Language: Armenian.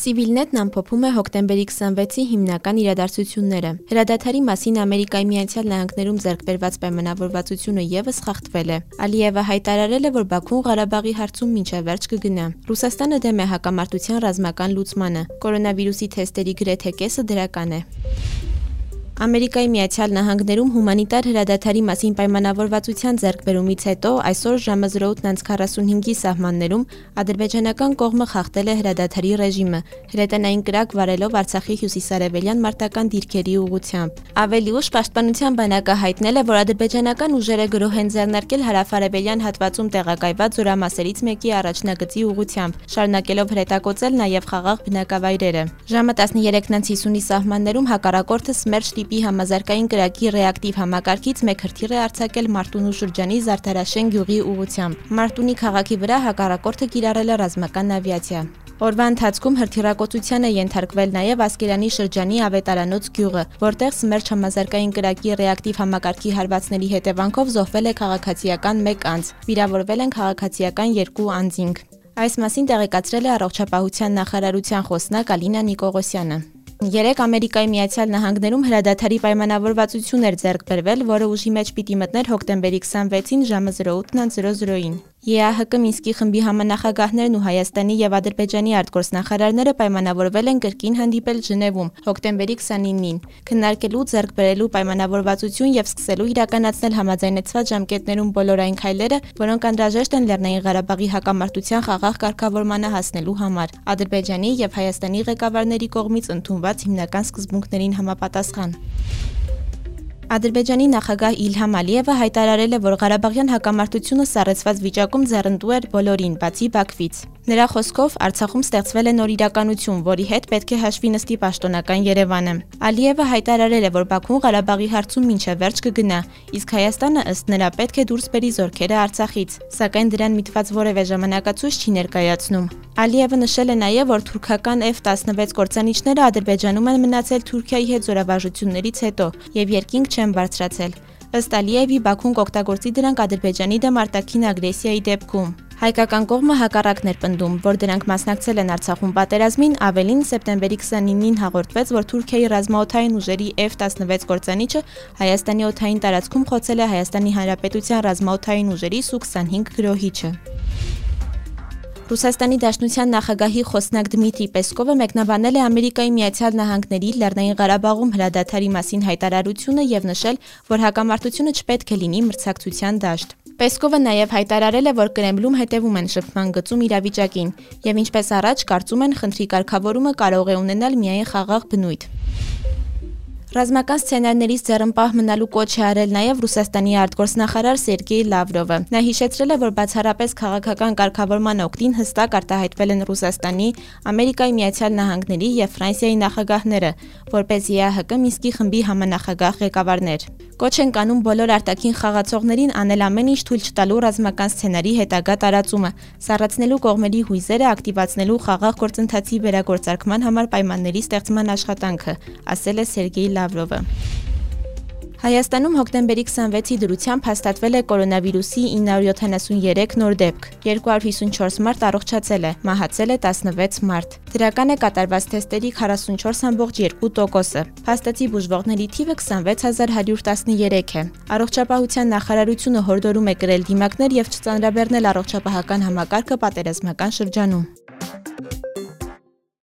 Civilnet-ն ամփոփում է հոկտեմբերի 26-ի հիմնական իրադարձությունները։ Հրադադարի մասին Ամերիկայի Միացյալ Նահանգներում ձեռք բերված պայմանավորվածությունը եւս խախտվել է։ Ալիևը հայտարարել է, որ Բաքուն Ղարաբաղի հարցում մինչև վերջ կգնա։ Ռուսաստանը դեմ է հակամարտության ռազմական լուծմանը։ Կորոնավիրուսի թեստերի գրեթե կեսը դրական է։ Ամերիկայի Միացյալ Նահանգներում հումանիտար հրադադարի մասին պայմանավորվածության ձեռքբերումից հետո այսօր ժամը 08:45-ի սահմաններում ադրբեջանական կողմը խախտել է հրադադարի ռեժիմը, հրետանային կրակ վարելով Արցախի հյուսիսարևելյան մարտական դիրքերի ուղությամբ։ Ավելի ուշ պաշտպանության բանակը հայտնել է, որ ադրբեջանական ուժերը գրոհ են ձեռնարկել հարավարևելյան հատվածում տեղակայված զորամասերից մեկի առաջնագծի ուղությամբ, շարունակելով հրետակոծել նաև խաղաղ բնակավայրերը։ Ժամը 13:50-ի սահմաններում հակառակորդը Սմերջ տիպի համազարգային կրակի ռեակտիվ համակարգից մեկ հրթիռ է արձակել Մարտունու շրջանի Զարդարաշեն գյուղի ուղությամբ։ Մարտունի քաղաքի վրա հակառակորդը կիրառել է ռազմական ավիացիա։ Օրվա ընթացքում հրթիռակոծության է ենթարկվել նաև Ասկերանի շրջանի Ավետարանոց գյուղը, որտեղ Սմերջ համազարգային կրակի ռեակտիվ համակարգի հարվածների հետևանքով զոհվել է քաղաքացիական 1 անձ, վիրավորվել են քաղաքացիական 2 անձինք։ Այս մասին տեղեկացրել է առողջապահության նախարարության խոսնակ Ալինա Նիկողոսյանը։ Երեք Ամերիկայի Միացյալ Նահանգներում հրադադարի պայմանավորվածություն էր ձեռք բերվել, որը ուժի մեջ պիտի մտներ հոկտեմբերի 26-ին ժամը 08:00-ին։ ԵԱՀԿ Մինսկի խմբի համանախագահներն ու Հայաստանի եւ Ադրբեջանի արտգործնախարարները պայմանավորվել են կրկին հանդիպել Ժնևում հոկտեմբերի 29-ին, քննարկելու ձեռք բերելու պայմանավորվածություն եւ սկսելու իրականացնել համաձայնեցված ժամկետներում բոլոր այն քայլերը, որոնք անհրաժեշտ են Լեռնային Ղարաբաղի հակամարտության խաղաղ կարգավորմանը հասնելու համար։ Ադրբեջանի եւ Հայաստանի ղեկավարների կողմից ընդունված հիմնական սկզբունքներին համապատասխան։ Ադրբեջանի նախագահ Իլհամ Ալիևը հայտարարել է, որ Ղարաբաղյան հակամարտությունը սառեցված վիճակում ձեռնտու էր բոլորին, բացի Բաքվից։ Նրա խոսքով Արցախում ստեղծվել է նոր իրականություն, որի հետ պետք է հաշվի նստի պաշտոնական Երևանը։ Ալիևը հայտարարել է, որ Բաքուն Ղարաբաղի հարցում մինչև վերջ կգնա, իսկ Հայաստանը ըստ նրա պետք է դուրս բերի զորքերը Արցախից, սակայն դրան միտված որևէ ժամանակացույց չի ներկայացնում։ Ալիևը նշել է նաև, որ թուրքական F-16 կործանիչները Ադրբեջանում են մնացել Թուրքիայի հետ զորավարժություններից հետո եւ երկինք չեն բարձրացել։ Ըստ Ալիևի Բաքուն կօգտագործի դրանք Ադրբեջանի դեմ արտաքին ագրեսիայի դեպքում։ Հայկական կողմը հակառակն էր պնդում, որ դրանք մասնակցել են Արցախում պատերազմին, ավելին սեպտեմբերի 29-ին հաղորդվեց, որ Թուրքիայի ռազմաօթային ուժերի F-16 կործանիչը Հայաստանի օթային տարածքում խոցել է Հայաստանի Հանրապետության ռազմաօթային ուժերի Սու-25 գրոհիչը։ Ռուսաստանի Դաշնության նախագահի խոսնակ Դմիտրի Պեսկովը մեկնաբանել է Ամերիկայի Միացյալ Նահանգների Լեռնային Ղարաբաղում հրադադարի մասին հայտարարությունը եւ նշել, որ հակամարտությունը չպետք է լինի մրցակցության դաշտ։ Պեսկովը նաև հայտարարել է, որ Կրեմլում հետևում են շփման գծում իրավիճակին եւ ինչպես առաջ կարծում են խնդրի կարգավորումը կարող է ունենալ միայն խաղաղ բնույթ։ Ռազմական սցենարներից ձեռնպահ մնալու կոչ է արել նաև Ռուսաստանի արտգործնախարար Սերգեյ Լավրովը։ Նա հիշեցրել է, որ բացառապես քաղաքական կարգավորման օգտին հստակ արտահայտվել են Ռուսաստանի, Ամերիկայի Միացյալ Նահանգների եւ Ֆրանսիայի նախագահները, որպես ԵԱՀԿ Մինսկի խմբի համանախագահ ղեկավարներ։ Կոչ են կանում բոլոր արտաքին խաղացողներին անել ամեն ինչ թույլ չտալու ռազմական սցենարի հետագա տարածումը, սառեցնելու կողմերի հույզերը ակտիվացնելու խաղաղ գործընթացի վերագործարկման համար պայմանների ստեղծման աշխատանքը, ասել է Սերգեյ Լավրովը։ Հայաստանում հոկտեմբերի 26-ի դրությամբ հաստատվել է կորոնավիրուսի 973 նոր դեպք։ 254 մարդ առողջացել է, մահացել է 16 մարդ։ Դրական է կատարված թեստերի 44.2%-ը։ Փաստացի բուժվողների թիվը 26113 է։ Առողջապահության նախարարությունը հորդորում է կրել դիմակներ եւ չծանրաբեռնել առողջապահական համակարգը պատերազմական շրջանում։